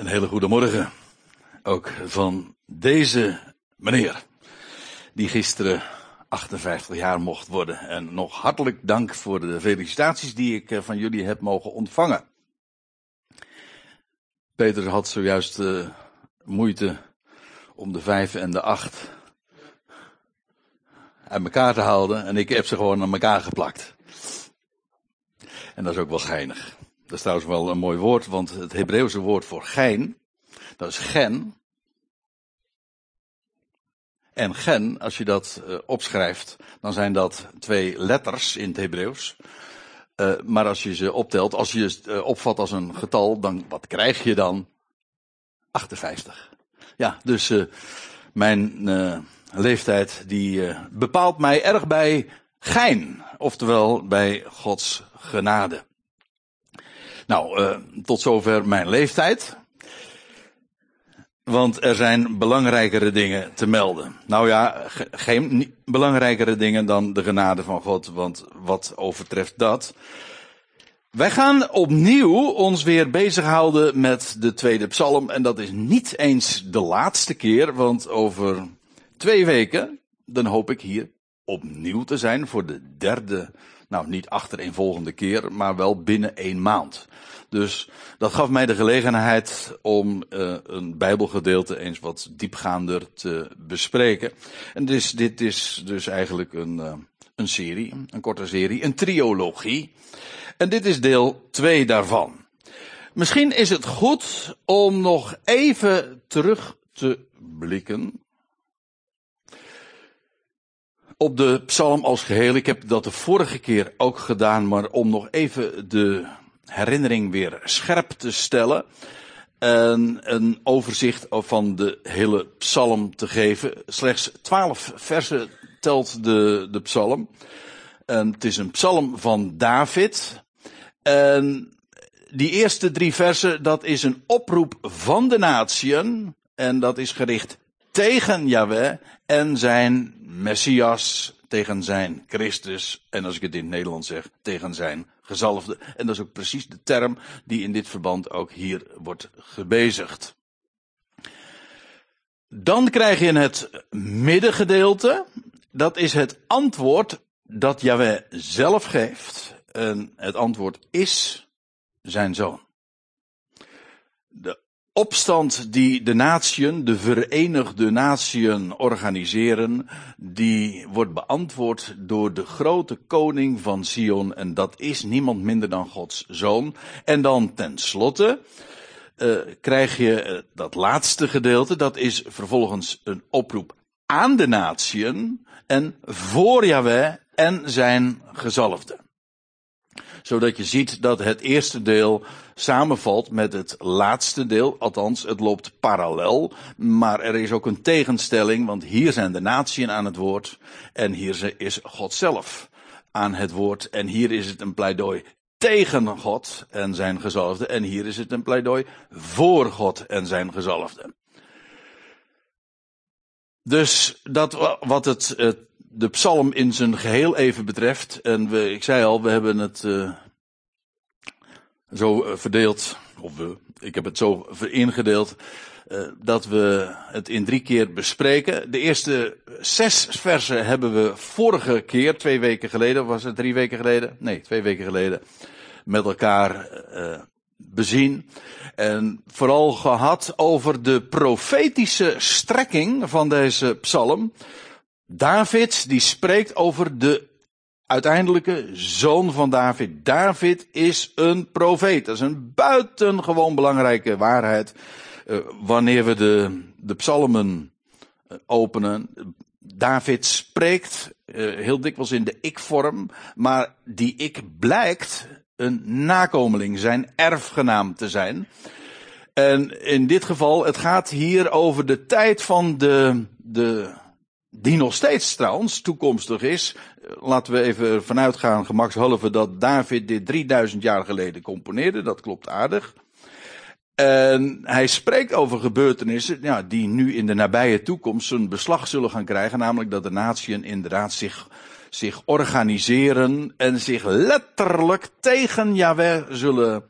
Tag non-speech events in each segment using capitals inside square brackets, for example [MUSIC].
Een hele goede morgen. Ook van deze meneer. Die gisteren 58 jaar mocht worden. En nog hartelijk dank voor de felicitaties die ik eh, van jullie heb mogen ontvangen. Peter had zojuist uh, moeite om de vijf en de acht uit elkaar te houden. En ik heb ze gewoon aan elkaar geplakt. En dat is ook wel geinig. Dat is trouwens wel een mooi woord, want het Hebreeuwse woord voor gein, dat is gen. En gen, als je dat uh, opschrijft, dan zijn dat twee letters in het Hebreeuws. Uh, maar als je ze optelt, als je het uh, opvat als een getal, dan wat krijg je dan? 58. Ja, dus mijn leeftijd die bepaalt mij erg bij gein, oftewel bij Gods genade. Nou, uh, tot zover mijn leeftijd. Want er zijn belangrijkere dingen te melden. Nou ja, geen belangrijkere dingen dan de genade van God, want wat overtreft dat? Wij gaan opnieuw ons weer bezighouden met de tweede psalm. En dat is niet eens de laatste keer, want over twee weken, dan hoop ik hier opnieuw te zijn voor de derde, nou niet achtereenvolgende keer, maar wel binnen één maand. Dus dat gaf mij de gelegenheid om uh, een Bijbelgedeelte eens wat diepgaander te bespreken. En dus, dit is dus eigenlijk een, uh, een serie, een korte serie, een triologie. En dit is deel 2 daarvan. Misschien is het goed om nog even terug te blikken op de psalm als geheel. Ik heb dat de vorige keer ook gedaan, maar om nog even de herinnering weer scherp te stellen. En een overzicht van de hele psalm te geven. Slechts twaalf versen telt de, de psalm. En het is een psalm van David. En die eerste drie versen, dat is een oproep van de natieën. En dat is gericht tegen Yahweh en zijn Messias, tegen zijn Christus. En als ik het in het Nederlands zeg, tegen zijn gezalfde. En dat is ook precies de term die in dit verband ook hier wordt gebezigd. Dan krijg je het middengedeelte. Dat is het antwoord dat Yahweh zelf geeft. En het antwoord is zijn zoon. De opstand die de natieën, de verenigde natieën organiseren, die wordt beantwoord door de grote koning van Sion. En dat is niemand minder dan Gods zoon. En dan tenslotte uh, krijg je uh, dat laatste gedeelte, dat is vervolgens een oproep aan de natieën en voor Yahweh en zijn gezalfde zodat je ziet dat het eerste deel samenvalt met het laatste deel. Althans, het loopt parallel. Maar er is ook een tegenstelling, want hier zijn de natieën aan het woord. En hier is God zelf aan het woord. En hier is het een pleidooi tegen God en zijn gezalfde. En hier is het een pleidooi voor God en zijn gezalfde. Dus dat wat het, het de psalm in zijn geheel even betreft. En we, ik zei al, we hebben het uh, zo uh, verdeeld, of we, ik heb het zo ingedeeld, uh, dat we het in drie keer bespreken. De eerste zes versen hebben we vorige keer, twee weken geleden, was het drie weken geleden? Nee, twee weken geleden, met elkaar bezien. En vooral gehad over de profetische strekking van deze psalm. David die spreekt over de uiteindelijke zoon van David. David is een profeet. Dat is een buitengewoon belangrijke waarheid. Uh, wanneer we de, de psalmen uh, openen. David spreekt uh, heel dikwijls in de ik-vorm, maar die ik blijkt een nakomeling, zijn erfgenaam te zijn. En in dit geval, het gaat hier over de tijd van de, de die nog steeds trouwens toekomstig is. Laten we even vanuit gaan, gemakshalve, dat David dit 3000 jaar geleden componeerde. Dat klopt aardig. En hij spreekt over gebeurtenissen ja, die nu in de nabije toekomst een beslag zullen gaan krijgen. Namelijk dat de natieën inderdaad zich, zich organiseren en zich letterlijk tegen Yahweh zullen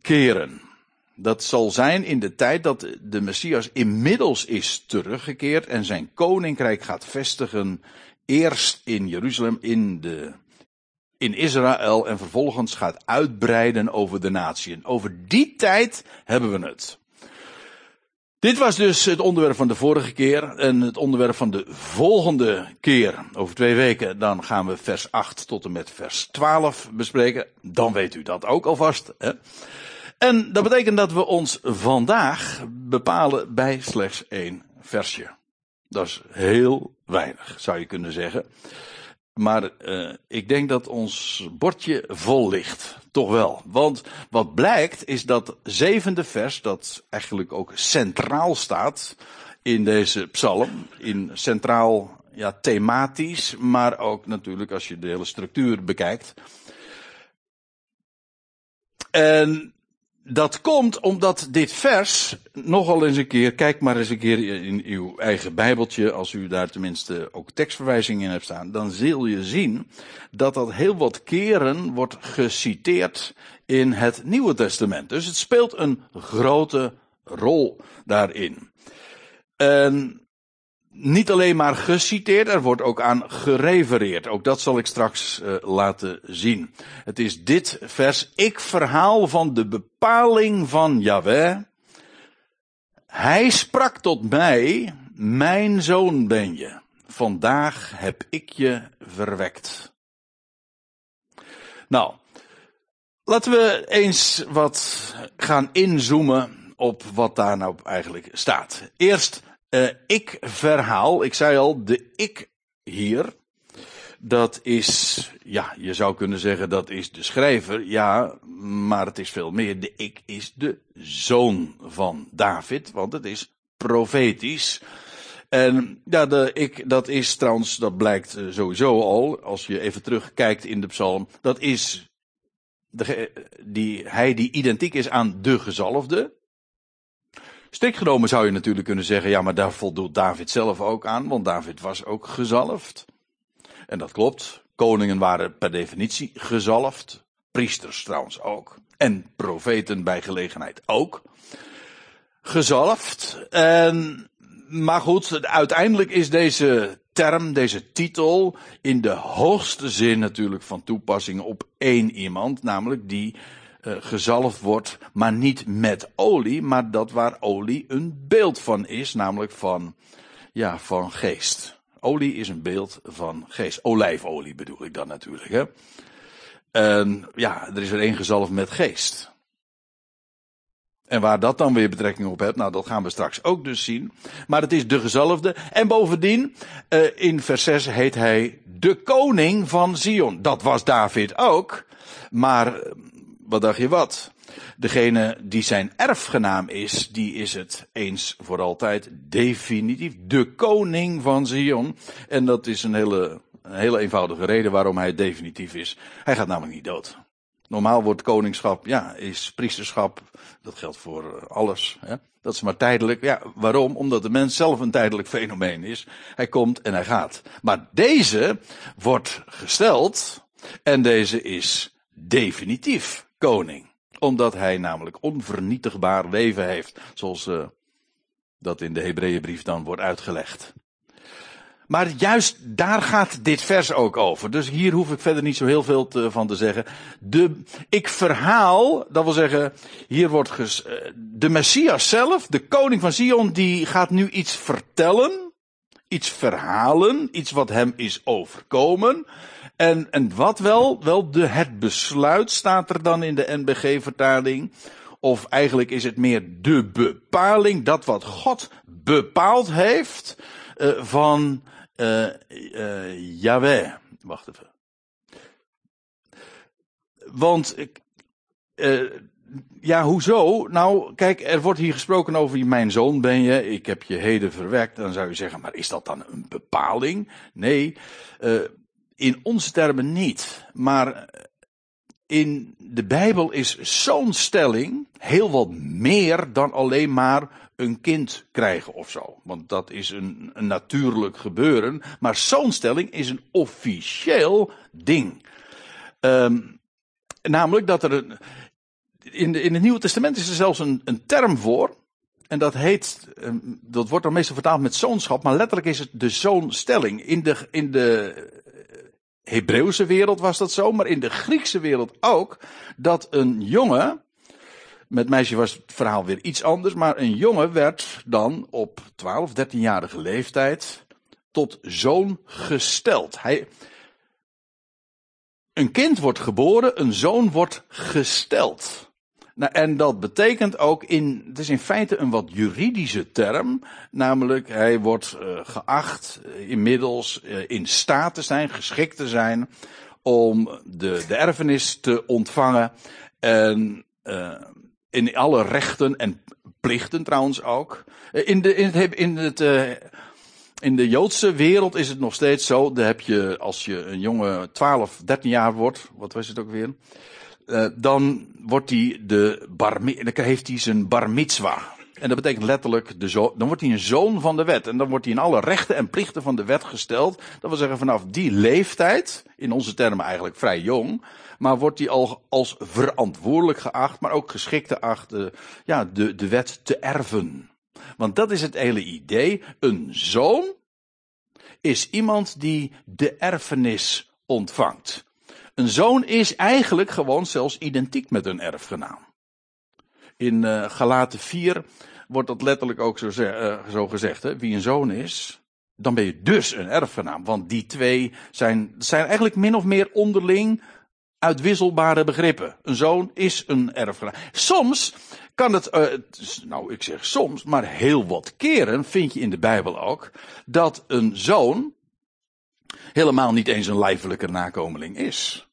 keren. Dat zal zijn in de tijd dat de Messias inmiddels is teruggekeerd en zijn koninkrijk gaat vestigen. Eerst in Jeruzalem, in, de, in Israël en vervolgens gaat uitbreiden over de natieën. Over die tijd hebben we het. Dit was dus het onderwerp van de vorige keer. En het onderwerp van de volgende keer, over twee weken, dan gaan we vers 8 tot en met vers 12 bespreken. Dan weet u dat ook alvast. Hè? En dat betekent dat we ons vandaag bepalen bij slechts één versje. Dat is heel weinig, zou je kunnen zeggen. Maar uh, ik denk dat ons bordje vol ligt. Toch wel. Want wat blijkt is dat zevende vers, dat eigenlijk ook centraal staat in deze psalm. In centraal, ja, thematisch, maar ook natuurlijk als je de hele structuur bekijkt. En dat komt omdat dit vers nogal eens een keer, kijk maar eens een keer in uw eigen Bijbeltje, als u daar tenminste ook tekstverwijzingen in hebt staan, dan zul je zien dat dat heel wat keren wordt geciteerd in het Nieuwe Testament. Dus het speelt een grote rol daarin. En niet alleen maar geciteerd, er wordt ook aan gerefereerd. Ook dat zal ik straks uh, laten zien. Het is dit vers. Ik verhaal van de bepaling van Yahweh. Hij sprak tot mij, mijn zoon ben je. Vandaag heb ik je verwekt. Nou, laten we eens wat gaan inzoomen op wat daar nou eigenlijk staat. Eerst uh, ik verhaal, ik zei al, de ik hier, dat is, ja, je zou kunnen zeggen dat is de schrijver, ja, maar het is veel meer. De ik is de zoon van David, want het is profetisch. En ja, de ik, dat is trouwens, dat blijkt eh, sowieso al, als je even terugkijkt in de psalm, dat is de, die, hij die identiek is aan de gezalfde. Strikt genomen zou je natuurlijk kunnen zeggen, ja, maar daar voldoet David zelf ook aan, want David was ook gezalfd. En dat klopt. Koningen waren per definitie gezalfd. Priesters trouwens ook. En profeten bij gelegenheid ook. Gezalfd. En, maar goed, uiteindelijk is deze term, deze titel, in de hoogste zin natuurlijk van toepassing op één iemand, namelijk die uh, gezalfd wordt, maar niet met olie, maar dat waar olie een beeld van is, namelijk van, ja, van geest. Olie is een beeld van geest. Olijfolie bedoel ik dan natuurlijk, hè. En ja, er is er één gezalfd met geest. En waar dat dan weer betrekking op heeft, nou dat gaan we straks ook dus zien. Maar het is de gezalfde. En bovendien, uh, in vers 6 heet hij de koning van Zion. Dat was David ook. Maar wat dacht je wat? Degene die zijn erfgenaam is, die is het eens voor altijd definitief. De koning van Zion. En dat is een hele, hele eenvoudige reden waarom hij definitief is. Hij gaat namelijk niet dood. Normaal wordt koningschap, ja, is priesterschap, dat geldt voor eh, alles. Hè? Dat is maar tijdelijk. Ja, waarom? Omdat de mens zelf een tijdelijk fenomeen is. Hij komt en hij gaat. Maar deze wordt gesteld en deze is definitief koning. Omdat hij namelijk onvernietigbaar leven heeft. Zoals uh, dat in de Hebreeënbrief dan wordt uitgelegd. Maar juist daar gaat dit vers ook over. Dus hier hoef ik verder niet zo heel veel van te zeggen. De, ik verhaal, dat wil zeggen, hier wordt ges, eh, de Messias zelf, de koning van Sion, die gaat nu iets vertellen. Iets verhalen, iets wat hem is overkomen. En, en wat wel? Wel, de, het besluit staat er dan in de NBG-vertaling. Of eigenlijk is het meer de bepaling, dat wat God bepaald heeft uh, van uh, uh, Yahweh. Wacht even. Want ja, hoezo? Nou, kijk, er wordt hier gesproken over mijn zoon ben je, ik heb je heden verwekt. Dan zou je zeggen, maar is dat dan een bepaling? Nee, in onze termen niet. Maar in de Bijbel is zo'n stelling heel wat meer dan alleen maar een kind krijgen of zo. Want dat is een, een natuurlijk gebeuren. Maar zo'n stelling is een officieel ding. Um, namelijk dat er een. in, de, in het Nieuwe Testament is er zelfs een, een term voor. En dat heet, ehm, dat wordt dan meestal vertaald met zoonschap, maar letterlijk is het de zoonstelling. In de, in de Hebreeuwse wereld was dat zo, maar in de Griekse wereld ook. Dat een jongen, met meisje was het verhaal weer iets anders, maar een jongen werd dan op 12, 13-jarige leeftijd tot zoon gesteld. Hij, een kind wordt geboren, een zoon wordt gesteld. Nou, en dat betekent ook in, het is in feite een wat juridische term, namelijk hij wordt uh, geacht uh, inmiddels uh, in staat te zijn, geschikt te zijn om de, de erfenis te ontvangen en in alle rechten en plichten trouwens ook. In, de, in het, in het in de Joodse wereld is het nog steeds zo. Dan heb je, als je een jonge 12, 13 jaar wordt, wat was het ook weer? Uh, dan wordt hij de bar, dan heeft hij zijn bar mitzwa. En dat betekent letterlijk, de zo, dan wordt hij een zoon van de wet. En dan wordt hij in alle rechten en plichten van de wet gesteld. Dat wil zeggen, vanaf die leeftijd, in onze termen eigenlijk vrij jong, maar wordt hij al als verantwoordelijk geacht, maar ook geschikt geacht, uh, ja, de, de wet te erven. Want dat is het hele idee. Een zoon is iemand die de erfenis ontvangt. Een zoon is eigenlijk gewoon zelfs identiek met een erfgenaam. In uh, Galaten 4 wordt dat letterlijk ook zo, uh, zo gezegd. Hè? Wie een zoon is, dan ben je dus een erfgenaam. Want die twee zijn, zijn eigenlijk min of meer onderling uitwisselbare begrippen. Een zoon is een erfgenaam. Soms kan het, uh, nou ik zeg soms, maar heel wat keren vind je in de Bijbel ook, dat een zoon helemaal niet eens een lijfelijke nakomeling is.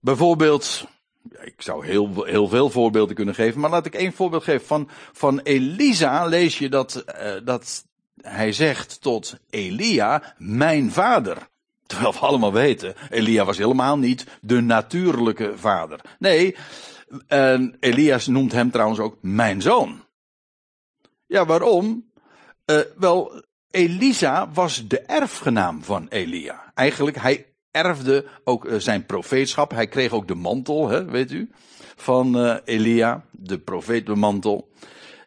Bijvoorbeeld, ik zou heel, heel veel voorbeelden kunnen geven, maar laat ik één voorbeeld geven. Van, van Elisa lees je dat, uh, dat hij zegt tot Elia, mijn vader. Terwijl we allemaal weten, Elia was helemaal niet de natuurlijke vader. Nee, en Elias noemt hem trouwens ook mijn zoon. Ja, waarom? Uh, wel, Elisa was de erfgenaam van Elia. Eigenlijk, hij erfde ook uh, zijn profeetschap. Hij kreeg ook de mantel, hè, weet u, van uh, Elia, de profeetmantel.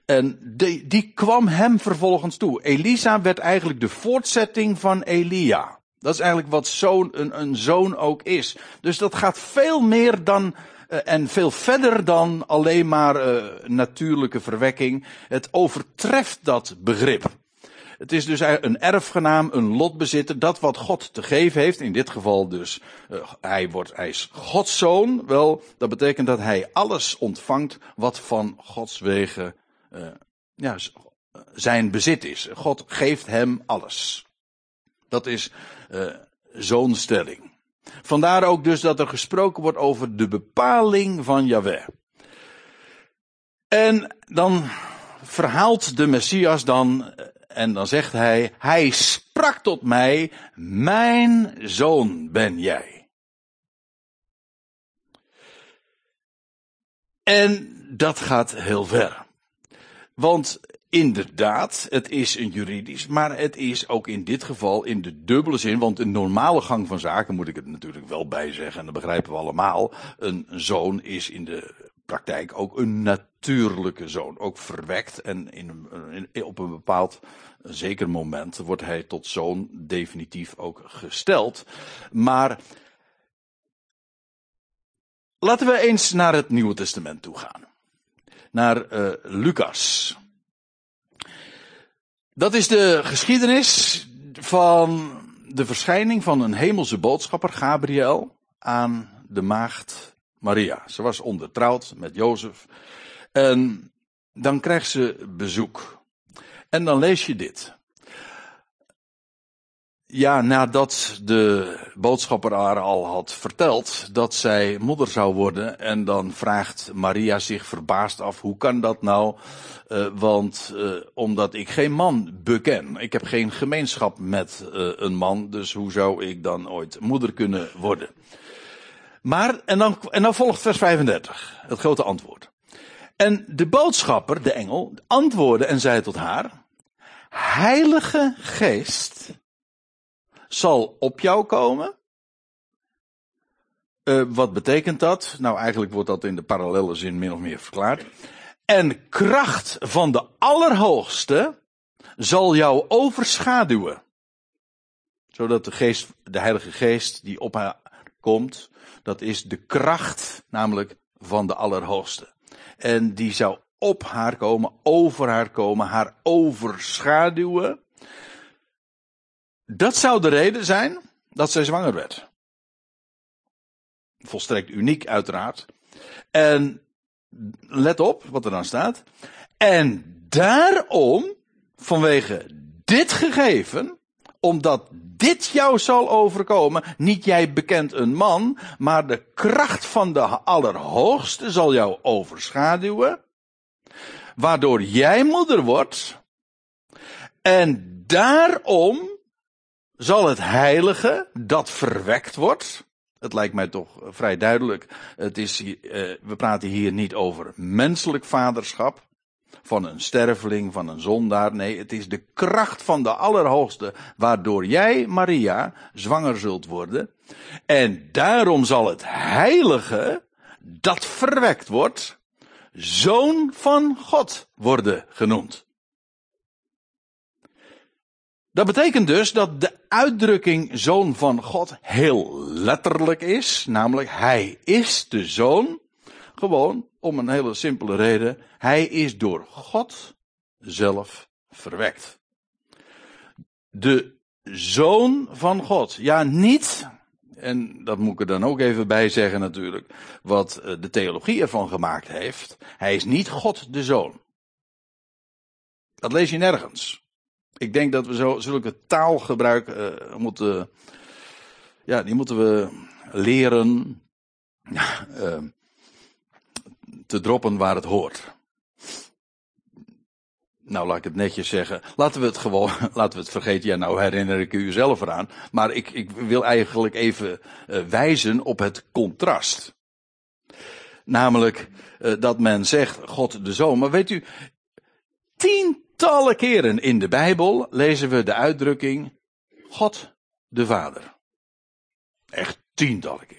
En die, die kwam hem vervolgens toe. Elisa werd eigenlijk de voortzetting van Elia. Dat is eigenlijk wat zoon, een, een zoon ook is. Dus dat gaat veel meer dan uh, en veel verder dan alleen maar natuurlijke verwekking. Het overtreft dat begrip. Het is dus een erfgenaam, een lotbezitter, dat wat God te geven heeft. In dit geval dus, uh, hij, wordt, hij is Gods zoon. Wel, dat betekent dat hij alles ontvangt wat van Gods wegen uh, ja, zijn bezit is. God geeft hem alles. Dat is uh, zo'n stelling. Vandaar ook dus dat er gesproken wordt over de bepaling van Yahweh. En dan verhaalt de Messias dan, en dan zegt hij, hij sprak tot mij, mijn zoon ben jij. En dat gaat heel ver. Want Inderdaad, het is een juridisch, maar het is ook in dit geval in de dubbele zin, want een normale gang van zaken moet ik het natuurlijk wel bij zeggen, en dat begrijpen we allemaal. Een zoon is in de praktijk ook een natuurlijke zoon, ook verwekt en in, op een bepaald zeker moment wordt hij tot zoon definitief ook gesteld. Maar laten we eens naar het Nieuwe Testament toe gaan. Naar uh, Lucas. Dat is de geschiedenis van de verschijning van een hemelse boodschapper, Gabriel, aan de maagd Maria. Ze was ondertrouwd met Jozef. En dan krijgt ze bezoek. En dan lees je dit. Ja, nadat de boodschapper haar al had verteld dat zij moeder zou worden. En dan vraagt Maria zich verbaasd af, hoe kan dat nou? Uh, want uh, omdat ik geen man beken. Ik heb geen gemeenschap met uh, een man, dus hoe zou ik dan ooit moeder kunnen worden? Maar, en dan, en dan volgt vers 35, het grote antwoord. En de boodschapper, de engel, antwoordde en zei tot haar, Heilige Geest zal op jou komen. Uh, wat betekent dat? Nou, eigenlijk wordt dat in de parallele zin min of meer verklaard. En kracht van de Allerhoogste zal jou overschaduwen. Zodat de geest, de Heilige Geest die op haar komt, dat is de kracht, namelijk van de Allerhoogste. En die zou op haar komen, over haar komen, haar overschaduwen. Dat zou de reden zijn dat zij zwanger werd. Volstrekt uniek, uiteraard. En let op wat er dan staat. En daarom, vanwege dit gegeven, omdat dit jou zal overkomen, niet jij bekend een man, maar de kracht van de Allerhoogste zal jou overschaduwen, waardoor jij moeder wordt, en daarom zal het heilige dat verwekt wordt, het lijkt mij toch vrij duidelijk. Het is, uh, we praten hier niet over menselijk vaderschap. Van een sterveling, van een zondaar. Nee, het is de kracht van de Allerhoogste. Waardoor jij, Maria, zwanger zult worden. En daarom zal het heilige, dat verwekt wordt, zoon van God worden genoemd. Dat betekent dus dat de uitdrukking zoon van God heel letterlijk is. Namelijk, hij is de zoon. Gewoon om een hele simpele reden. Hij is door God zelf verwekt. De zoon van God. Ja, niet, en dat moet ik er dan ook even bij zeggen natuurlijk, wat eh, de theologie ervan gemaakt heeft. Hij is niet God de zoon. Dat lees je nergens. Ik denk dat we zo, zulke taalgebruik uh, moeten, ja, die moeten we leren uh, te droppen waar het hoort. Nou, laat ik het netjes zeggen. Laten we het gewoon, [LAUGHS] laten we het vergeten. Ja, nou herinner ik u zelf eraan. Maar ik, ik wil eigenlijk even uh, wijzen op het contrast. Namelijk uh, dat men zegt God de Zoon. Maar weet u, tien Tientallen keren in de Bijbel lezen we de uitdrukking God de Vader. Echt tientallen keren.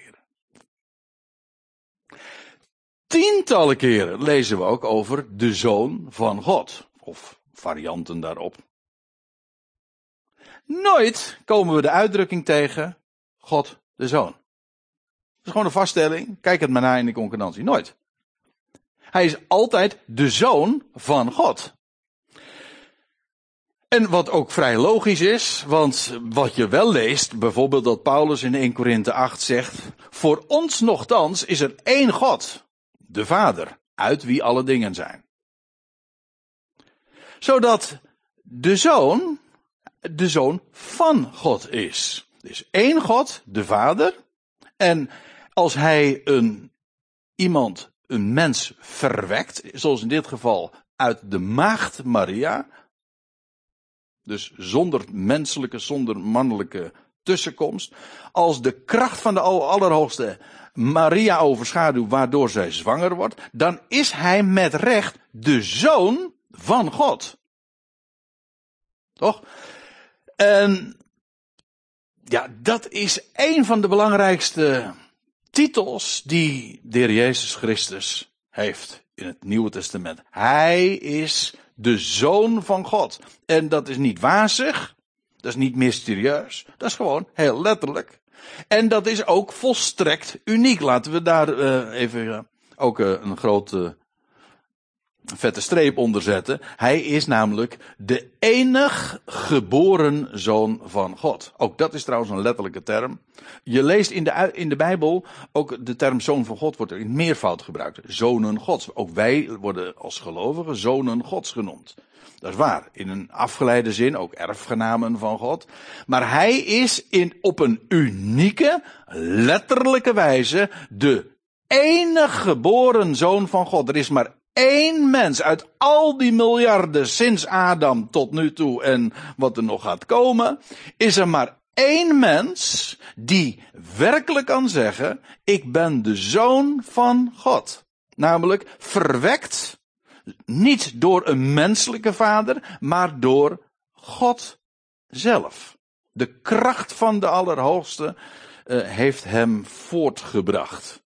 Tientallen keren lezen we ook over de Zoon van God. Of varianten daarop. Nooit komen we de uitdrukking tegen God de Zoon. Dat is gewoon een vaststelling. Kijk het maar na in de concurrentie. Nooit. Hij is altijd de Zoon van God. En wat ook vrij logisch is, want wat je wel leest, bijvoorbeeld dat Paulus in 1 Korinthe 8 zegt, voor ons nogthans is er één God, de Vader, uit wie alle dingen zijn. Zodat de Zoon, de Zoon van God is. Er is één God, de Vader, en als hij een, iemand, een mens verwekt, zoals in dit geval uit de maagd Maria, dus zonder menselijke, zonder mannelijke tussenkomst. Als de kracht van de Allerhoogste Maria overschaduwt, waardoor zij zwanger wordt, dan is hij met recht de zoon van God. Toch? En ja, dat is een van de belangrijkste titels die de Jezus Christus heeft in het Nieuwe Testament. Hij is de Zoon van God. En dat is niet wazig, dat is niet mysterieus, dat is gewoon heel letterlijk. En dat is ook volstrekt uniek. Laten we daar uh, even uh, ook uh, een grote vette streep onder zetten. Hij is namelijk de enig geboren zoon van God. Ook dat is trouwens een letterlijke term. Je leest in de, in de Bijbel ook de term zoon van God wordt er in meervoud gebruikt. Zonen Gods. Ook wij worden als gelovigen zonen Gods genoemd. Dat is waar. In een afgeleide zin ook erfgenamen van God. Maar hij is in, op een unieke, letterlijke wijze de enig geboren zoon van God. Er is maar één mens uit al die miljarden sinds Adam tot nu toe en wat er nog gaat komen, is er maar één mens die werkelijk kan zeggen, ik ben de zoon van God. Namelijk verwekt niet door een menselijke vader, maar door God zelf. De kracht van de Allerhoogste uh, heeft hem voortgebracht.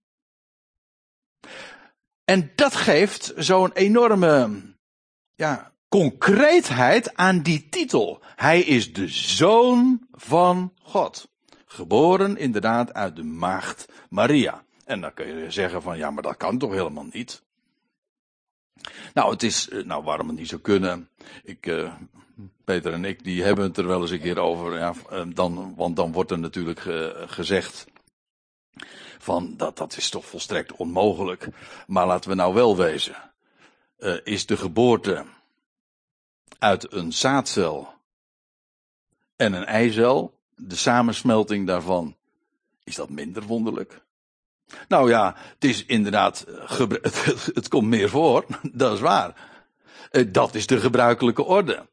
En dat geeft zo'n enorme ja, concreetheid aan die titel. Hij is de zoon van God. Geboren inderdaad uit de maagd Maria. En dan kun je zeggen van ja, maar dat kan toch helemaal niet. Nou, het is, eh, nou waarom het niet zou kunnen. Ik, uh, Peter en ik, die hebben het er wel eens een keer over. Ja, eh, dan, want dan wordt er natuurlijk gezegd van dat, dat is toch volstrekt onmogelijk. Maar laten we nou wel wezen. is de geboorte uit een zaadcel en een eicel, de samensmelting daarvan, is dat minder wonderlijk? Nou ja, het is inderdaad, [LAUGHS] het komt meer voor, [LAUGHS] dat is waar. Eh, dat is de gebruikelijke orde.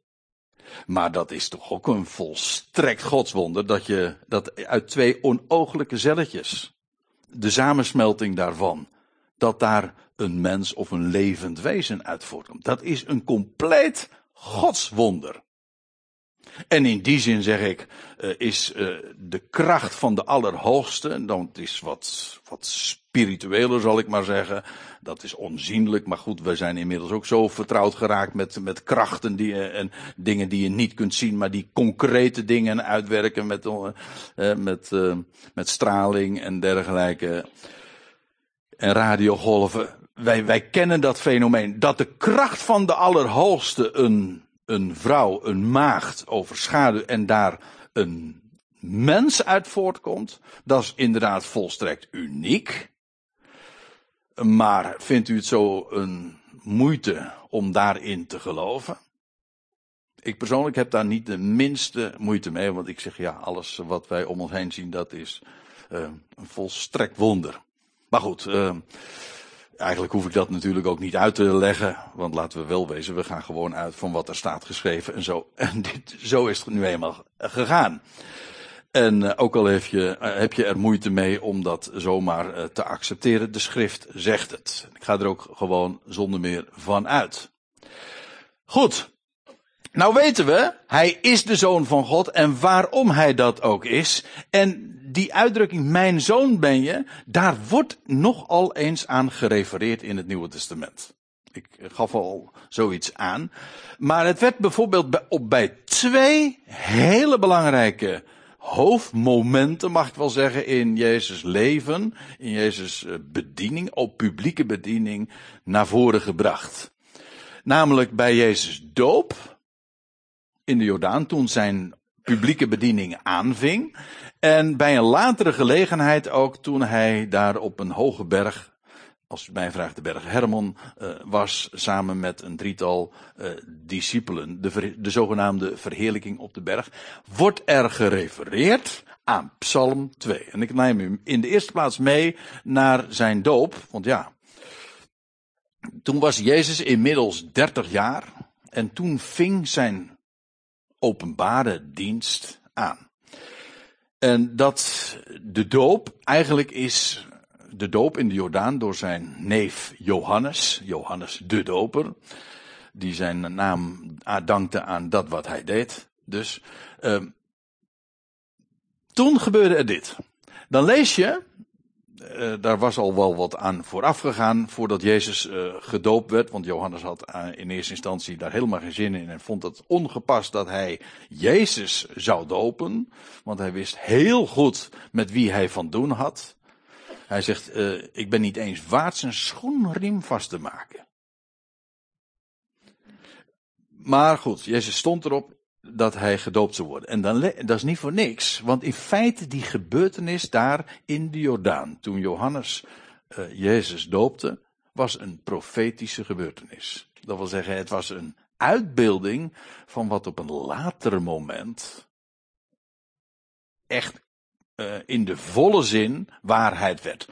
Maar dat is toch ook een volstrekt godswonder dat je dat uit twee onooglijke zelletjes, de samensmelting daarvan, dat daar een mens of een levend wezen uit voortkomt. Dat is een compleet godswonder. En in die zin zeg ik, uh, is uh, de kracht van de Allerhoogste, dan is wat, wat spiritueler zal ik maar zeggen, dat is onzienlijk, maar goed, we zijn inmiddels ook zo vertrouwd geraakt met, met krachten die, uh, en dingen die je niet kunt zien, maar die concrete dingen uitwerken met, met, met straling en dergelijke. En radiogolven. Wij, wij kennen dat fenomeen, dat de kracht van de Allerhoogste een een vrouw, een maagd overschaduwt en daar een mens uit voortkomt, dat is inderdaad volstrekt uniek. Maar vindt u het zo een moeite om daarin te geloven? Ik persoonlijk heb daar niet de minste moeite mee, want ik zeg ja, alles wat wij om ons heen zien, dat is uh, een volstrekt wonder. Maar goed, uh, Eigenlijk hoef ik dat natuurlijk ook niet uit te leggen, want laten we wel wezen, we gaan gewoon uit van wat er staat geschreven en zo. [LAUGHS] En dit, zo is het nu eenmaal gegaan. En uh, ook al heb je, uh, heb je er moeite mee om dat zomaar uh, te accepteren, de schrift zegt het. Ik ga er ook gewoon zonder meer van uit. Goed. Nou weten we, hij is de zoon van God en waarom hij dat ook is. En die uitdrukking, mijn zoon ben je, daar wordt nogal eens aan gerefereerd in het Nieuwe Testament. Ik gaf al zoiets aan. Maar het werd bijvoorbeeld bij, op, bij twee hele belangrijke hoofdmomenten, mag ik wel zeggen, in Jezus leven, in Jezus eh, bediening, op publieke bediening, naar voren gebracht. Namelijk bij Jezus doop, in de Jordaan, toen zijn publieke bediening aanving. En bij een latere gelegenheid ook toen hij daar op een hoge berg, als u mij vraagt de berg Hermon, uh, was samen met een drietal uh, discipelen, de, de zogenaamde verheerlijking op de berg, wordt er gerefereerd aan Psalm 2. En ik neem u in de eerste plaats mee naar zijn doop, want ja, toen was Jezus inmiddels 30 jaar en toen ving zijn openbare dienst aan. En dat de doop eigenlijk is de doop in de Jordaan door zijn neef Johannes, Johannes de Doper, die zijn naam dankte aan dat wat hij deed. Dus uh, toen gebeurde er dit. Dan lees je uh, daar was al wel wat aan vooraf gegaan voordat Jezus uh, gedoopt werd. Want Johannes had uh, in eerste instantie daar helemaal geen zin in en vond het ongepast dat hij Jezus zou dopen. Want hij wist heel goed met wie hij van doen had. Hij zegt, ik ben niet eens waard zijn schoenriem vast te maken. Maar goed, Jezus stond erop dat hij gedoopt zou worden. En dan, dat is niet voor niks, want in feite die gebeurtenis daar in de Jordaan, toen Johannes uh, Jezus doopte, was een profetische gebeurtenis. Dat wil zeggen, het was een uitbeelding van wat op een later moment echt uh, in de volle zin waarheid werd.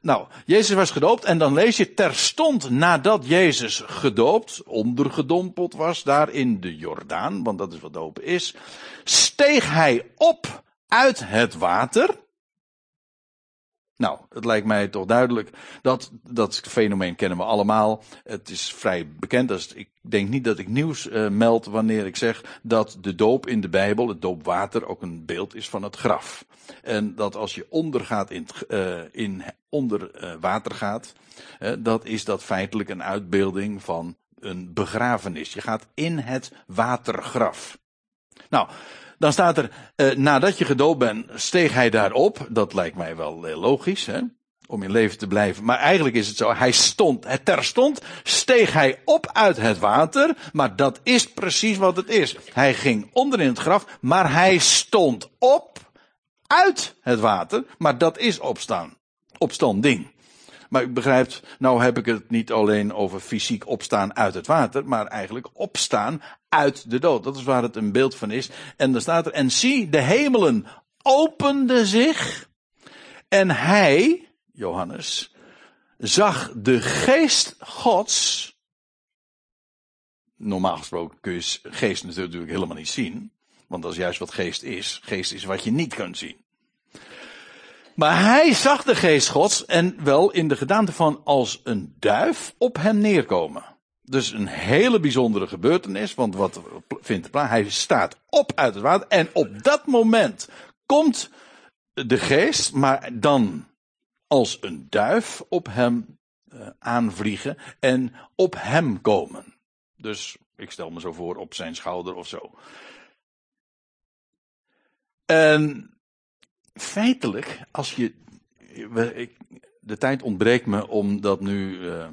Nou, Jezus was gedoopt en dan lees je terstond nadat Jezus gedoopt, ondergedompeld was daar in de Jordaan, want dat is wat dopen is, steeg hij op uit het water. Nou, het lijkt mij toch duidelijk dat dat fenomeen kennen we allemaal. Het is vrij bekend. Dus ik denk niet dat ik nieuws uh, meld wanneer ik zeg dat de doop in de Bijbel, het doopwater, ook een beeld is van het graf. En dat als je ondergaat in, uh, in onder uh, water gaat, dat is dat feitelijk een uitbeelding van een begrafenis. Je gaat in het watergraf. Nou, dan staat er, uh, nadat je gedoopt bent, steeg hij daarop. Dat lijkt mij wel uh, logisch, hè? om in leven te blijven. Maar eigenlijk is het zo, hij stond, terstond steeg hij op uit het water, maar dat is precies wat het is. Hij ging onder in het graf, maar hij stond op uit het water, maar dat is opstaan. Opstanding. Maar u begrijpt, nou heb ik het niet alleen over fysiek opstaan uit het water, maar eigenlijk opstaan uit de dood. Dat is waar het een beeld van is. En dan staat er, en zie, de hemelen openden zich en hij, Johannes, zag de geest Gods. Normaal gesproken kun je geest natuurlijk helemaal niet zien. Want dat is juist wat geest is. Geest is wat je niet kunt zien. Maar hij zag de geest gods en wel in de gedaante van als een duif op hem neerkomen. Dus een hele bijzondere gebeurtenis, want wat vindt plaats? Hij staat op uit het water en op dat moment komt de geest, maar dan als een duif op hem uh, aanvliegen en op hem komen. Dus ik stel me zo voor op zijn schouder of zo. En feitelijk, als je. de tijd ontbreekt me om dat nu uh,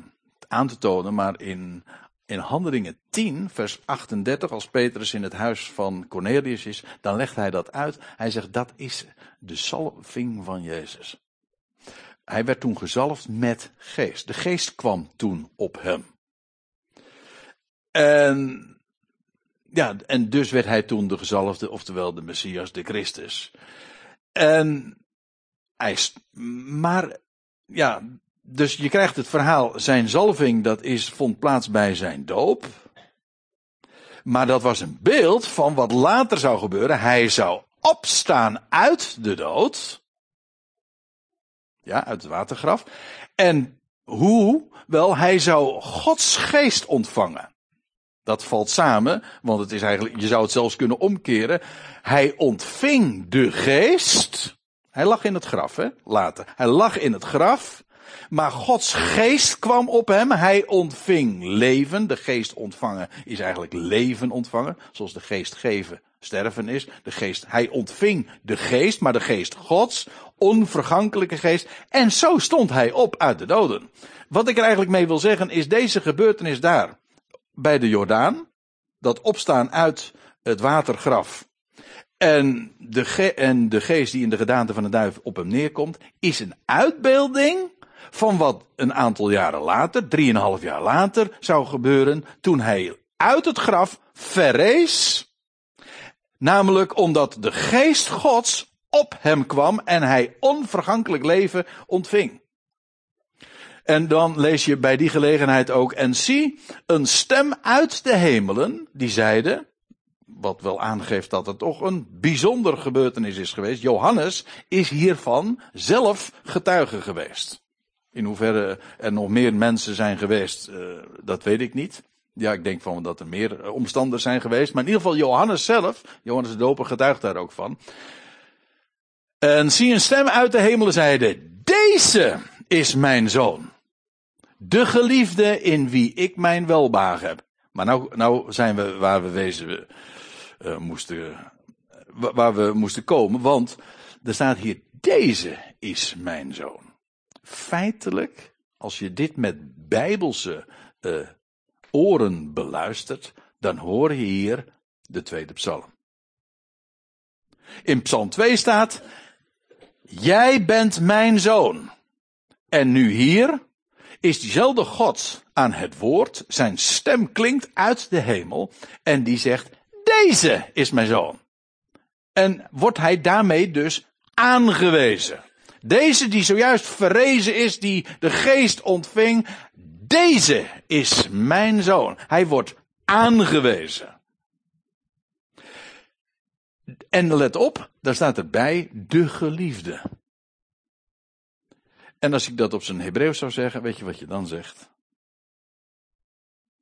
aan te tonen, maar in, in Handelingen 10, vers 38, als Petrus in het huis van Cornelius is, dan legt hij dat uit. Hij zegt dat is de salving van Jezus. Hij werd toen gezalfd met geest. De geest kwam toen op hem. En ja, en dus werd hij toen de gezalfde, oftewel de Messias, de Christus. En hij, maar ja, dus je krijgt het verhaal, zijn zalving, dat is, vond plaats bij zijn doop. Maar dat was een beeld van wat later zou gebeuren. Hij zou opstaan uit de dood. Ja, uit het watergraf. En hoe? Wel, hij zou Gods geest ontvangen. Dat valt samen, want het is eigenlijk, je zou het zelfs kunnen omkeren. Hij ontving de geest. Hij lag in het graf, hè, later. Hij lag in het graf. Maar Gods geest kwam op hem. Hij ontving leven. De geest ontvangen is eigenlijk leven ontvangen. Zoals de geest geven sterven is. De geest, hij ontving de geest, maar de geest Gods, onvergankelijke geest. En zo stond hij op uit de doden. Wat ik er eigenlijk mee wil zeggen is deze gebeurtenis daar bij de Jordaan. Dat opstaan uit het watergraf. En de, en de geest die in de gedaante van de duif op hem neerkomt, is een uitbeelding van wat een aantal jaren later, drieënhalf jaar later, zou gebeuren toen hij uit het graf verrees. Namelijk omdat de geest Gods op hem kwam en hij onvergankelijk leven ontving. En dan lees je bij die gelegenheid ook, en zie, een stem uit de hemelen, die zeide, wat wel aangeeft dat het toch een bijzonder gebeurtenis is geweest. Johannes is hiervan zelf getuige geweest. In hoeverre er nog meer mensen zijn geweest, uh, dat weet ik niet. Ja, ik denk van dat er meer eh, omstanders zijn geweest. Maar in ieder geval Johannes zelf, Johannes de Doper getuigt daar ook van. En zie een stem uit de hemelen zeide, deze is mijn zoon. De geliefde in wie ik mijn welbagen heb. Maar nou, nou zijn we waar we wezen uh, moesten, waar we moesten komen. Want er staat hier, deze is mijn zoon. Feitelijk, als je dit met bijbelse uh, oren beluistert, dan hoor je hier de tweede psalm. In psalm 2 staat, jij bent mijn zoon. En nu hier is diezelfde God aan het woord, zijn stem klinkt uit de hemel en die zegt, deze is mijn zoon. En wordt hij daarmee dus aangewezen. Deze die zojuist verrezen is, die de geest ontving, deze is mijn zoon. Hij wordt aangewezen. En let op, daar staat erbij de geliefde. En als ik dat op zijn Hebreeuws zou zeggen, weet je wat je dan zegt?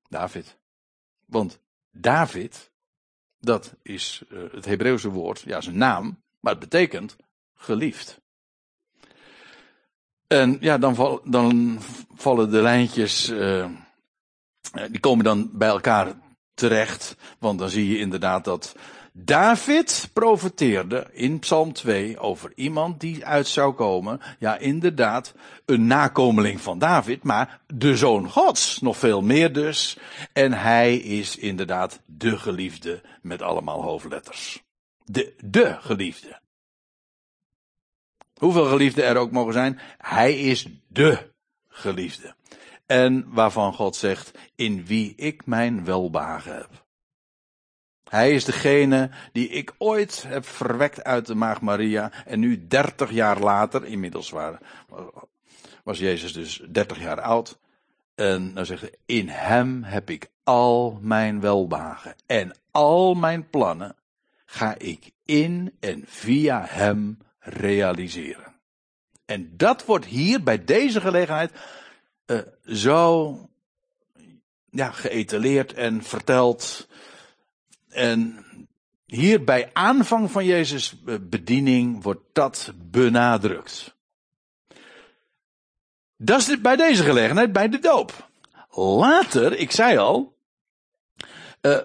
David. Want David, dat is uh, het Hebreeuwse woord, ja, zijn naam, maar het betekent geliefd. En ja, dan, dan vallen de lijntjes, uh, die komen dan bij elkaar terecht. Want dan zie je inderdaad dat David profeteerde in Psalm 2 over iemand die uit zou komen. Ja, inderdaad, een nakomeling van David, maar de zoon Gods, nog veel meer dus. En hij is inderdaad de geliefde met allemaal hoofdletters. De, de geliefde. Hoeveel geliefden er ook mogen zijn, hij is de geliefde. En waarvan God zegt, in wie ik mijn welbehagen heb. Hij is degene die ik ooit heb verwekt uit de maag Maria. En nu dertig jaar later, inmiddels was Jezus dus dertig jaar oud. En dan zegt hij, in hem heb ik al mijn welbehagen. En al mijn plannen ga ik in en via hem realiseren. En dat wordt hier bij deze gelegenheid uh, zo ja, geëtaleerd en verteld. En hier bij aanvang van Jezus' bediening wordt dat benadrukt. Dat is bij deze gelegenheid bij de doop. Later, ik zei al, uh,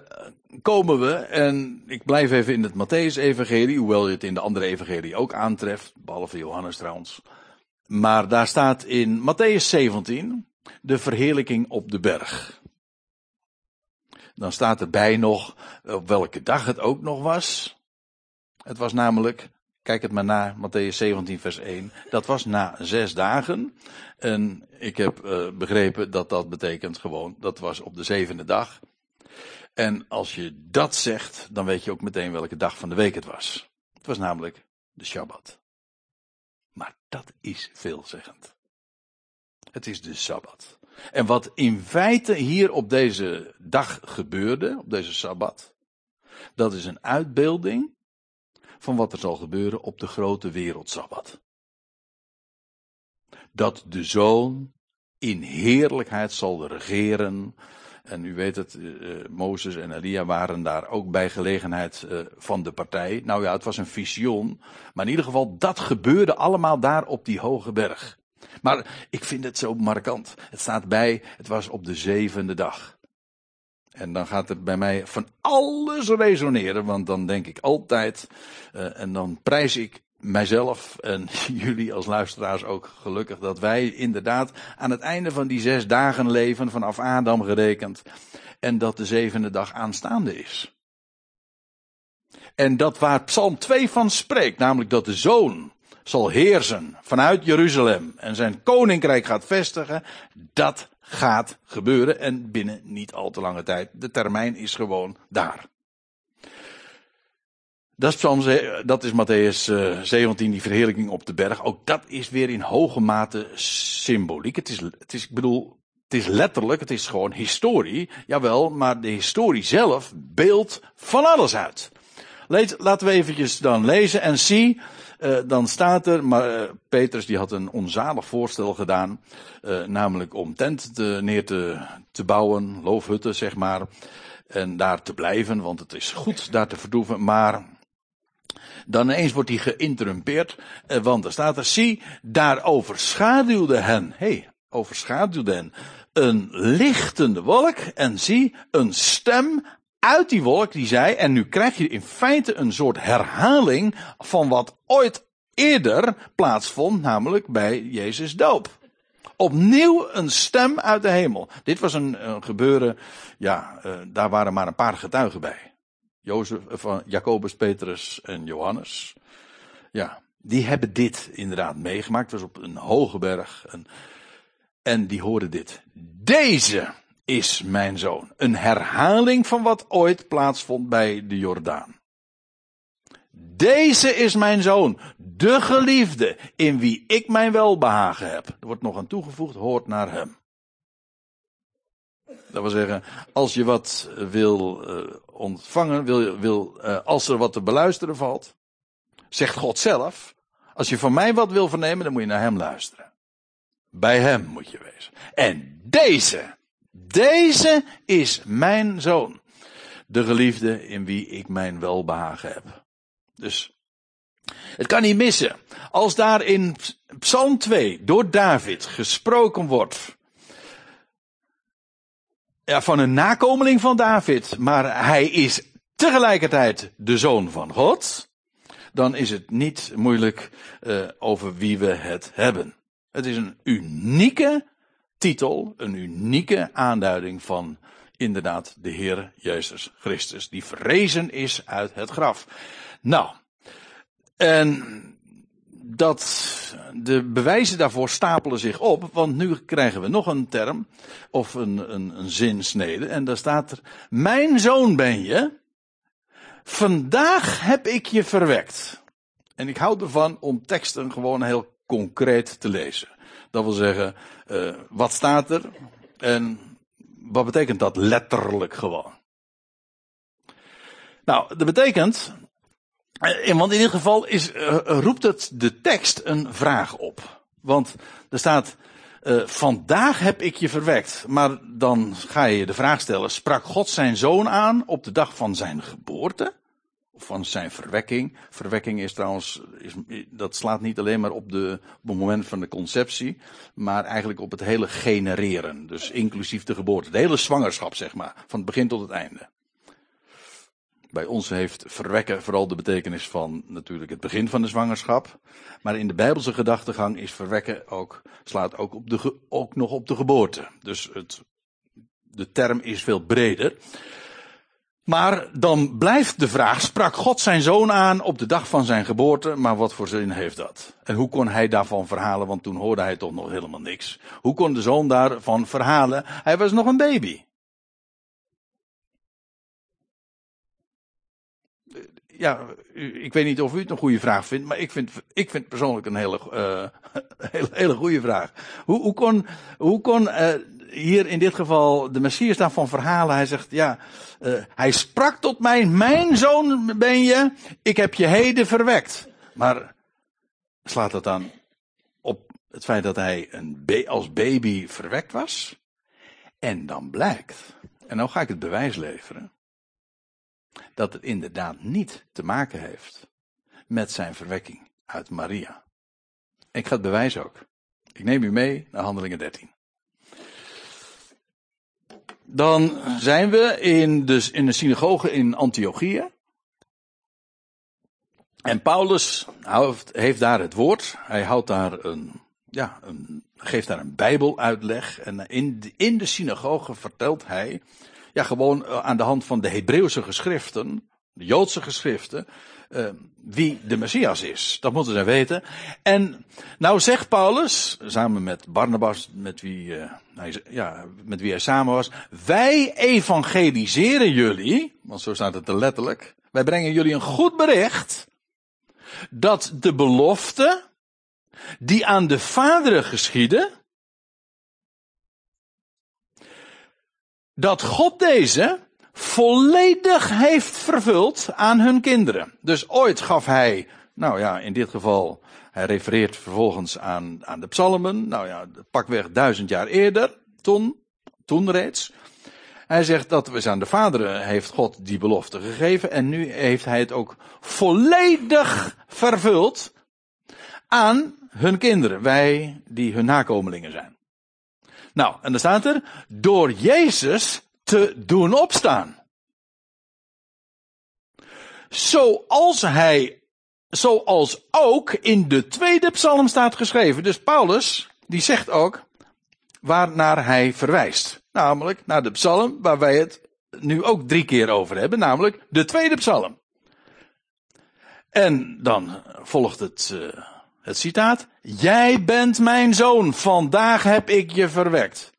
komen we, en ik blijf even in het Matthäus-evangelie, hoewel je het in de andere evangelie ook aantreft, behalve Johannes trouwens. Maar daar staat in Matthäus 17 de verheerlijking op de berg. Dan staat erbij nog op welke dag het ook nog was. Het was namelijk, kijk het maar na, Matthäus 17 vers 1. Dat was na zes dagen. En ik heb uh, begrepen dat dat betekent gewoon, dat was op de zevende dag. En als je dat zegt, dan weet je ook meteen welke dag van de week het was. Het was namelijk de Shabbat. Maar dat is veelzeggend. Het is de Sabbat. En wat in feite hier op deze dag gebeurde, op deze Sabbat, dat is een uitbeelding van wat er zal gebeuren op de grote wereldsabbat. Dat de zoon in heerlijkheid zal regeren en u weet het, uh, Mozes en Elia waren daar ook bij gelegenheid uh, van de partij. Nou ja, het was een visioen. Maar in ieder geval, dat gebeurde allemaal daar op die hoge berg. Maar ik vind het zo markant. Het staat bij, het was op de zevende dag. En dan gaat het bij mij van alles resoneren, want dan denk ik altijd, uh, en dan prijs ik mijzelf en [LAUGHS] jullie als luisteraars ook gelukkig dat wij inderdaad aan het einde van die zes dagen leven, vanaf Adam gerekend, en dat de zevende dag aanstaande is. En dat waar Psalm 2 van spreekt, namelijk dat de zoon zal heersen vanuit Jeruzalem en zijn koninkrijk gaat vestigen, dat gaat gebeuren en binnen niet al te lange tijd. De termijn is gewoon daar. Dat is, Psalm, dat is Matthäus 17, die verheerlijking op de berg. Ook dat is weer in hoge mate symboliek. Het is, het is, ik bedoel, het is letterlijk, het is gewoon historie. Jawel, maar de historie zelf beeldt van alles uit. Laten we eventjes dan lezen en zie, uh, dan staat er, maar uh, Petrus die had een onzalig voorstel gedaan, uh, namelijk om tent te, neer te, te bouwen, loofhutten zeg maar, en daar te blijven, want het is goed daar te vertoeven, maar dan ineens wordt hij geïnterrumpeerd, eh, want er staat er, zie, daar overschaduwde hen, hey, overschaduwde hen, een lichtende wolk, en zie, een stem uit die wolk die zei, en nu krijg je in feite een soort herhaling van wat ooit eerder plaatsvond, namelijk bij Jezus doop. Opnieuw een stem uit de hemel. Dit was een, gebeuren, ja, uh, daar waren maar een paar getuigen bij. Jozef, eh, van Jacobus, Petrus en Johannes. Ja, die hebben dit inderdaad meegemaakt. Het was op een hoge berg. En die hoorden dit. Deze is mijn zoon. Een herhaling van wat ooit plaatsvond bij de Jordaan. Deze is mijn zoon, de geliefde, in wie ik mijn welbehagen heb. Er wordt nog aan toegevoegd, hoort naar hem. Dat wil zeggen, als je wat wil uh, ontvangen, wil, wil, uh, als er wat te beluisteren valt, zegt God zelf, als je van mij wat wil vernemen, dan moet je naar hem luisteren. Bij hem moet je wezen. En deze, deze is mijn zoon. De geliefde in wie ik mijn welbehagen heb. Dus het kan niet missen. Als daar in Psalm 2 door David gesproken wordt. Ja, van een nakomeling van David, maar hij is tegelijkertijd de zoon van God. Dan is het niet moeilijk uh, over wie we het hebben. Het is een unieke titel, een unieke aanduiding van inderdaad de Heer Jezus Christus, die verrezen is uit het graf. Nou, en dat, de bewijzen daarvoor stapelen zich op, want nu krijgen we nog een term, of een, een, een zinsnede, en daar staat er, mijn zoon ben je, vandaag heb ik je verwekt. En ik hou ervan om teksten gewoon heel concreet te lezen. Dat wil zeggen, uh, wat staat er en wat betekent dat letterlijk gewoon? Nou, dat betekent eh, want in dit geval is, uh, roept het de tekst een vraag op. Want er staat, vandaag heb ik je verwekt. Maar dan ga je de vraag stellen, sprak God zijn zoon aan op de dag van zijn geboorte? Van zijn verwekking? Verwekking is trouwens, is, dat slaat niet alleen maar op, de, op het moment van de conceptie, maar eigenlijk op het hele genereren. Dus inclusief de geboorte. De hele zwangerschap, zeg maar. Van het begin tot het einde. Bij ons heeft verwekken vooral de betekenis van natuurlijk het begin van de zwangerschap. Maar in de Bijbelse gedachtegang is verwekken ook, slaat ook, op de, ook nog op de geboorte. Dus het, de term is veel breder. Maar dan blijft de vraag, sprak God zijn zoon aan op de dag van zijn geboorte, maar wat voor zin heeft dat? En hoe kon hij daarvan verhalen, want toen hoorde hij toch nog helemaal niks. Hoe kon de zoon daarvan verhalen? Hij was nog een baby. ja, ik weet niet of u het een goede vraag vindt, maar ik vind, ik vind persoonlijk een hele, [LAUGHS] uh, hele, hele goede vraag. Hoe, hoe kon, hoe kon uh, hier in dit geval de Messias daarvan verhalen? Hij zegt, ja, uh, hij sprak tot mij, mijn zoon ben je, ik heb je heden verwekt. Maar slaat dat dan op het feit dat hij een als baby verwekt was? En dan blijkt, en nou ga ik het bewijs leveren dat het inderdaad niet te maken heeft met zijn verwekking uit Maria. Ik ga het bewijzen ook. Ik neem u mee naar Handelingen 13. Dan zijn we in de, in de synagoge in Antiochië. En Paulus heeft daar het woord. Hij houdt daar een, ja, een, geeft daar een bijbeluitleg. En in de, in de synagoge vertelt hij ja, gewoon eh, aan de hand van de Hebreeuwse geschriften, de Joodse geschriften, uh, wie de Messias is. Dat moeten ze weten. En nou zegt Paulus, samen met Barnabas, met wie, uh, hij, ja, met wie hij samen was, wij evangeliseren jullie, want zo staat het er letterlijk, wij brengen jullie een goed bericht, dat de belofte die aan de vaderen geschiedde, dat God deze volledig heeft vervuld aan hun kinderen. Dus ooit gaf hij, nou ja, in dit geval, hij refereert vervolgens aan, aan de psalmen, nou ja, pakweg duizend jaar eerder, toen, toen reeds. Hij zegt dat we aan de vaderen heeft God die belofte gegeven en nu heeft hij het ook volledig vervuld aan hun kinderen, wij die hun nakomelingen zijn. Nou, en dan staat er, door Jezus te doen opstaan. Zoals hij, zoals ook in de tweede psalm staat geschreven. Dus Paulus, die zegt ook, waarnaar hij verwijst. Namelijk naar de psalm waar wij het nu ook drie keer over hebben, namelijk de tweede psalm. En dan volgt het, uh, het citaat. Jij bent mijn zoon, vandaag heb ik je verwekt.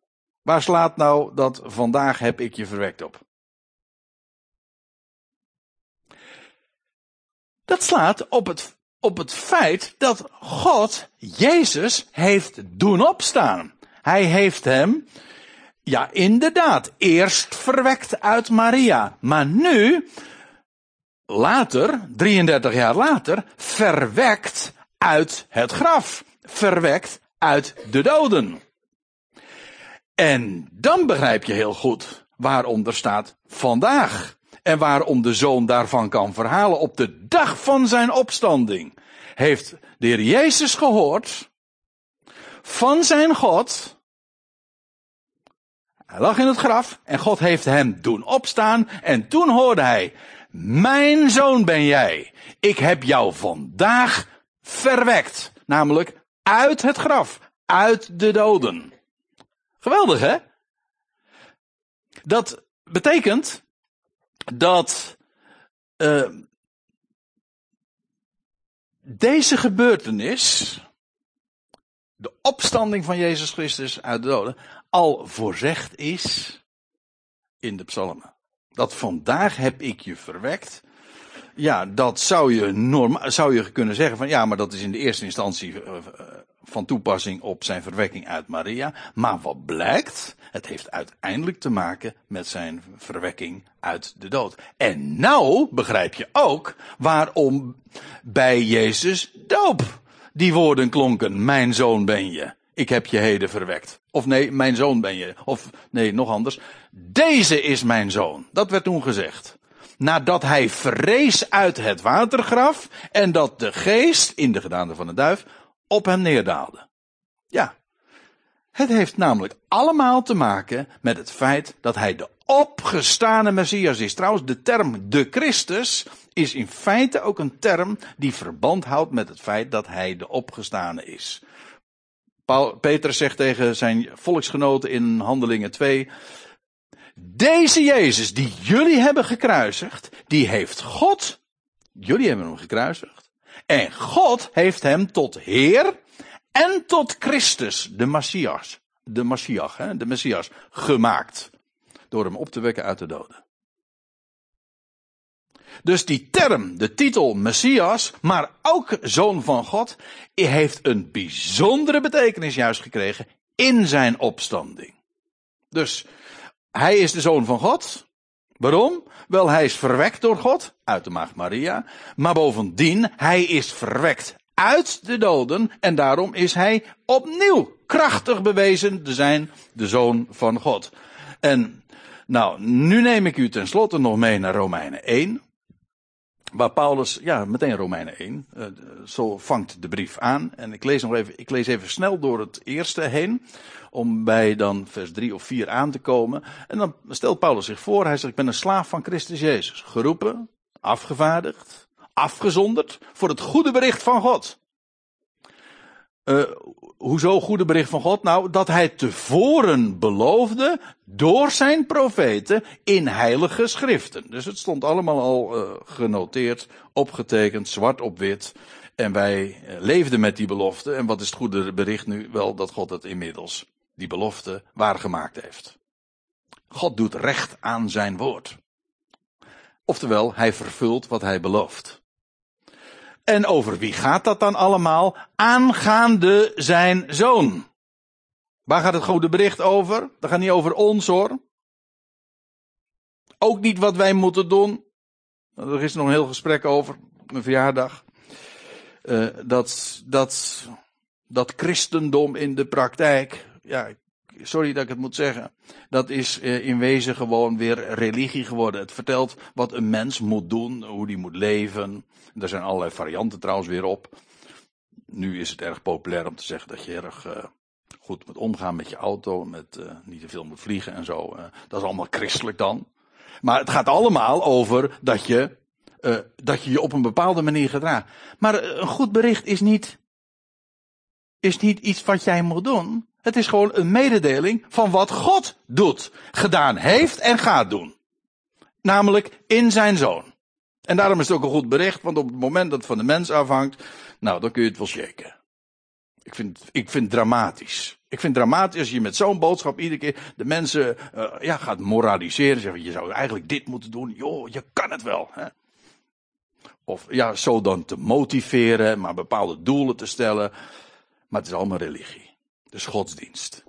Waar slaat nou dat vandaag heb ik je verwekt op? Dat slaat op het, op het feit dat God Jezus heeft doen opstaan. Hij heeft hem, ja inderdaad, eerst verwekt uit Maria. Maar nu, later, 33 jaar later, verwekt uit het graf. Verwekt uit de doden. En dan begrijp je heel goed waarom er staat vandaag. En waarom de zoon daarvan kan verhalen op de dag van zijn opstanding. Heeft de heer Jezus gehoord van zijn God. Hij lag in het graf en God heeft hem doen opstaan en toen hoorde hij, mijn zoon ben jij. Ik heb jou vandaag verwekt. Namelijk uit het graf, uit de doden. Geweldig hè? Dat betekent dat uh, deze gebeurtenis, de opstanding van Jezus Christus uit de doden, al voorzegd is in de psalmen. Dat vandaag heb ik je verwekt. Ja, dat zou je, normaal, zou je kunnen zeggen van ja, maar dat is in de eerste instantie uh, van toepassing op zijn verwekking uit Maria. Maar wat blijkt? Het heeft uiteindelijk te maken met zijn verwekking uit de dood. En nou begrijp je ook waarom bij Jezus doop die woorden klonken. Mijn zoon ben je. Ik heb je heden verwekt. Of nee, mijn zoon ben je. Of nee, nog anders. Deze is mijn zoon. Dat werd toen gezegd. Nadat hij vrees uit het watergraf en dat de geest in de gedaante van de duif op hem neerdaalde. Ja. Het heeft namelijk allemaal te maken met het feit dat hij de opgestane Messias is. Trouwens, de term de Christus is in feite ook een term die verband houdt met het feit dat hij de opgestane is. Paul, Petrus zegt tegen zijn volksgenoten in Handelingen 2, deze Jezus die jullie hebben gekruisigd, die heeft God, jullie hebben hem gekruisigd, en God heeft hem tot Heer en tot Christus, de Messias, de Messias, hè, de Messias, gemaakt. Door hem op te wekken uit de doden. Dus die term, de titel Messias, maar ook Zoon van God, heeft een bijzondere betekenis juist gekregen in zijn opstanding. Dus hij is de Zoon van God. Waarom? Wel, hij is verwekt door God, uit de maagd Maria. Maar bovendien, hij is verwekt uit de doden en daarom is hij opnieuw krachtig bewezen te zijn de Zoon van God. En nou, nu neem ik u tenslotte nog mee naar Romeinen 1. Waar Paulus, ja, meteen Romeinen 1, uh, zo vangt de brief aan. En ik lees nog even, ik lees even snel door het eerste heen, om bij dan vers 3 of 4 aan te komen. En dan stelt Paulus zich voor, hij zegt, ik ben een slaaf van Christus Jezus. Geroepen, afgevaardigd, afgezonderd voor het goede bericht van God. Uh, hoezo goede bericht van God? Nou, dat hij tevoren beloofde door zijn profeten in heilige schriften. Dus het stond allemaal al uh, genoteerd, opgetekend, zwart op wit. En wij uh, leefden met die belofte. En wat is het goede bericht nu? Wel dat God het inmiddels, die belofte, waargemaakt heeft. God doet recht aan zijn woord. Oftewel, hij vervult wat hij belooft. En over wie gaat dat dan allemaal? Aangaande zijn zoon. Waar gaat het goede bericht over? Dat gaat niet over ons hoor. Ook niet wat wij moeten doen. Er is nog een heel gesprek over, mijn verjaardag. Uh, dat, dat, dat christendom in de praktijk, ja, sorry dat ik het moet zeggen, dat is uh, in wezen gewoon weer religie geworden. Het vertelt wat een mens moet doen, hoe die moet leven. Er zijn allerlei varianten trouwens weer op. Nu is het erg populair om te zeggen dat je erg uh, goed moet omgaan met je auto, met uh, niet te veel moet vliegen en zo. Dat is allemaal christelijk dan. Maar het gaat allemaal over dat je, dat je je op een bepaalde manier gedraagt. Maar een goed bericht is niet, is niet iets wat jij moet doen. Het is gewoon een mededeling van wat God doet, gedaan heeft en gaat doen. Namelijk in zijn zoon. En daarom is het ook een goed bericht, want op het moment dat het van de mens afhangt, nou, dan kun je het wel shaken. Ik vind, ik vind het dramatisch. Ik vind het dramatisch als je met zo'n boodschap iedere keer de mensen uh, ja, gaat moraliseren. Zeggen, je zou eigenlijk dit moeten doen. Joh, je kan het wel. Hè? Of ja, zo dan te motiveren, maar bepaalde doelen te stellen. Maar het is allemaal religie. Dus godsdienst.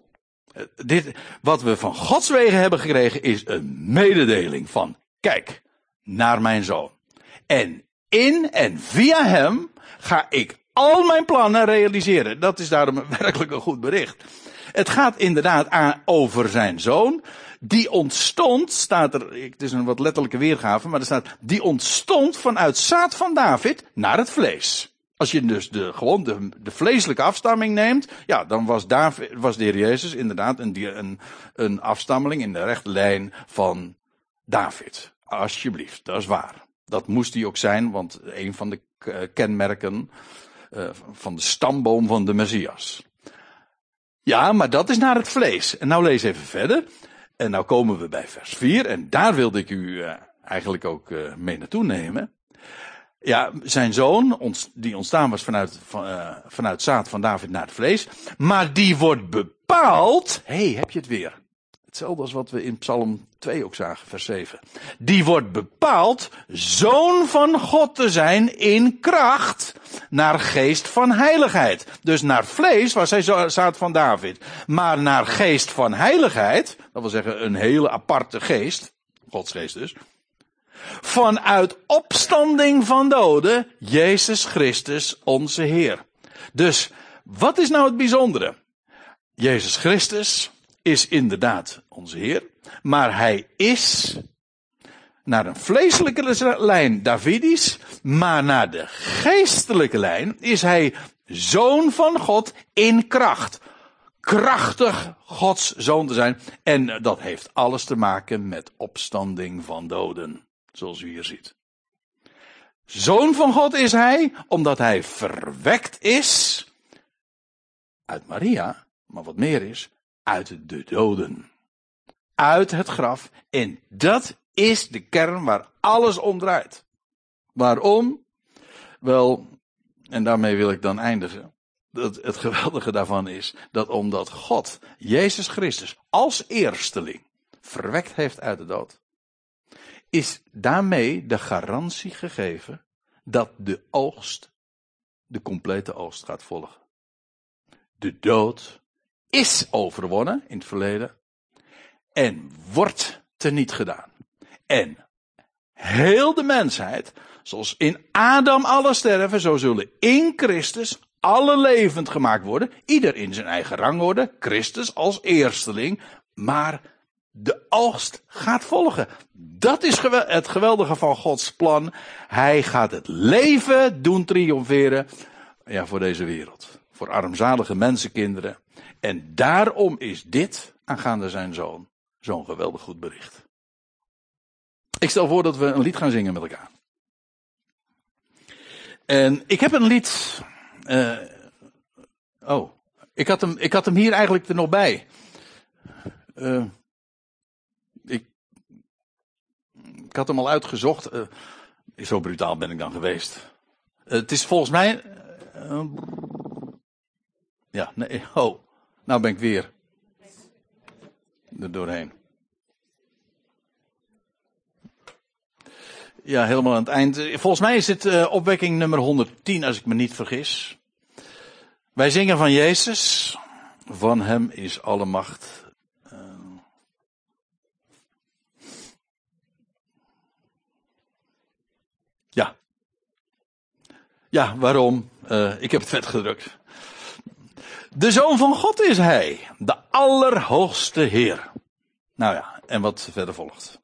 Uh, dit, wat we van Gods wegen hebben gekregen is een mededeling van, kijk, naar mijn zoon. En in en via hem ga ik al mijn plannen realiseren. Dat is daarom [LAUGHS] werkelijk een goed bericht. Het gaat inderdaad aan over zijn zoon. Die ontstond, staat er, het is een wat letterlijke weergave, maar er staat, die ontstond vanuit zaad van David naar het vlees. Als je dus de, gewoon de, de vleeselijke afstamming neemt, ja, dan was, David, was de heer Jezus inderdaad een, een, een afstammeling in de rechte lijn van David. Alsjeblieft, dat is waar. Dat moest hij ook zijn, want een van de kenmerken uh, van de stamboom van de Messias. Ja, maar dat is naar het vlees. En nou lees even verder. En nou komen we bij vers 4. En daar wilde ik u uh, eigenlijk ook mee naartoe nemen. Ja, zijn zoon, die ontstaan was vanuit, van, uh, vanuit zaad van David naar het vlees. Maar die wordt bepaald. Hey, heb je het weer? Hetzelfde als wat we in Psalm 2 ook zagen, vers 7. Die wordt bepaald zoon van God te zijn in kracht naar geest van heiligheid. Dus naar vlees was hij zaad van David. Maar naar geest van heiligheid, dat wil zeggen een hele aparte geest, Gods geest dus. Vanuit opstanding van doden, Jezus Christus onze Heer. Dus, wat is nou het bijzondere? Jezus Christus is inderdaad onze Heer, maar hij is naar een vleeselijke lijn Davidisch, maar naar de geestelijke lijn is hij zoon van God in kracht. Krachtig Gods zoon te zijn. En dat heeft alles te maken met opstanding van doden, zoals u hier ziet. Zoon van God is hij, omdat hij verwekt is uit Maria, maar wat meer is, uit de doden. Uit het graf. En dat is de kern waar alles om draait. Waarom? Wel, en daarmee wil ik dan eindigen. Dat het geweldige daarvan is dat omdat God Jezus Christus als eersteling verwekt heeft uit de dood, is daarmee de garantie gegeven dat de oogst, de complete oogst gaat volgen. De dood is overwonnen in het verleden en wordt teniet gedaan. En heel de mensheid, zoals in Adam alle sterven, zo zullen in Christus alle levend gemaakt worden. Ieder in zijn eigen rangorde. Christus als eersteling. Maar de oogst gaat volgen. Dat is het geweldige van Gods plan. Hij gaat het leven doen triomferen. Ja, voor deze wereld. Voor armzalige mensenkinderen. En daarom is dit, aangaande zijn zoon, zo'n geweldig goed bericht. Ik stel voor dat we een lied gaan zingen met elkaar. En ik heb een lied. Uh, oh, ik had, hem, ik had hem hier eigenlijk er nog bij. Uh, ik, ik had hem al uitgezocht. Uh, zo brutaal ben ik dan geweest. het is volgens mij. ja, nee. Oh, nou ben ik weer er doorheen. Ja, helemaal aan het eind. Volgens mij is het opwekking nummer 110, als ik me niet vergis. Wij zingen van Jezus. Van hem is alle macht. Uh... Ja. Ja, waarom? Uh, ik heb het vet gedrukt. De zoon van God is hij, de allerhoogste Heer. Nou ja, en wat verder volgt.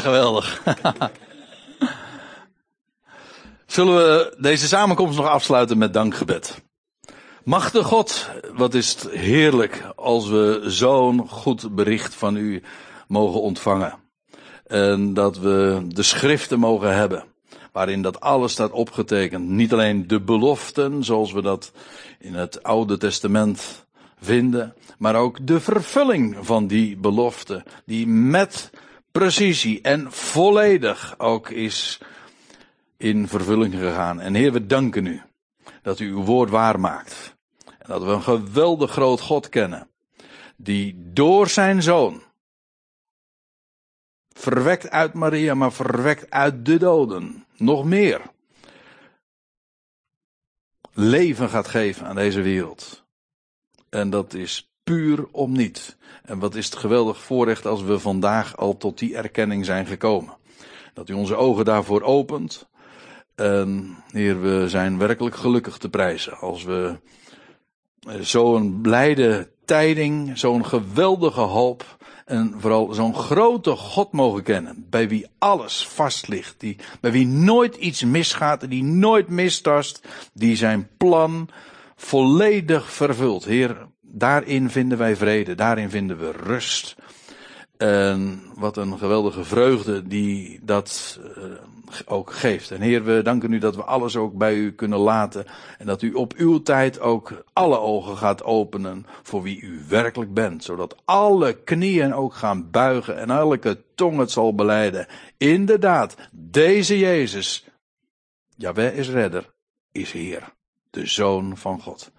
Geweldig. Zullen we deze samenkomst nog afsluiten met dankgebed? Machtige God, wat is het heerlijk als we zo'n goed bericht van u mogen ontvangen. En dat we de schriften mogen hebben. Waarin dat alles staat opgetekend. Niet alleen de beloften, zoals we dat in het Oude Testament vinden. Maar ook de vervulling van die belofte. Die met precisie en volledig ook is in vervulling gegaan. En Heer, we danken u dat u uw woord waar maakt. En dat we een geweldig groot God kennen. Die door zijn zoon, verwekt uit Maria, maar verwekt uit de doden, nog meer, leven gaat geven aan deze wereld. En dat is puur om niet. En wat is het geweldig voorrecht als we vandaag al tot die erkenning zijn gekomen. Dat u onze ogen daarvoor opent. En Heer, we zijn werkelijk gelukkig te prijzen als we zo'n blijde tijding, zo'n geweldige hoop en vooral zo'n grote God mogen kennen, bij wie alles vast ligt, die, bij wie nooit iets misgaat, die nooit mistast, die zijn plan volledig vervult. Heer, daarin vinden wij vrede, daarin vinden we rust. En wat een geweldige vreugde die dat uh, ook geeft. En Heer, we danken u dat we alles ook bij u kunnen laten. En dat u op uw tijd ook alle ogen gaat openen voor wie u werkelijk bent. Zodat alle knieën ook gaan buigen en elke tong het zal beleiden. Inderdaad, deze Jezus, Jawel is redder, is Heer, de Zoon van God.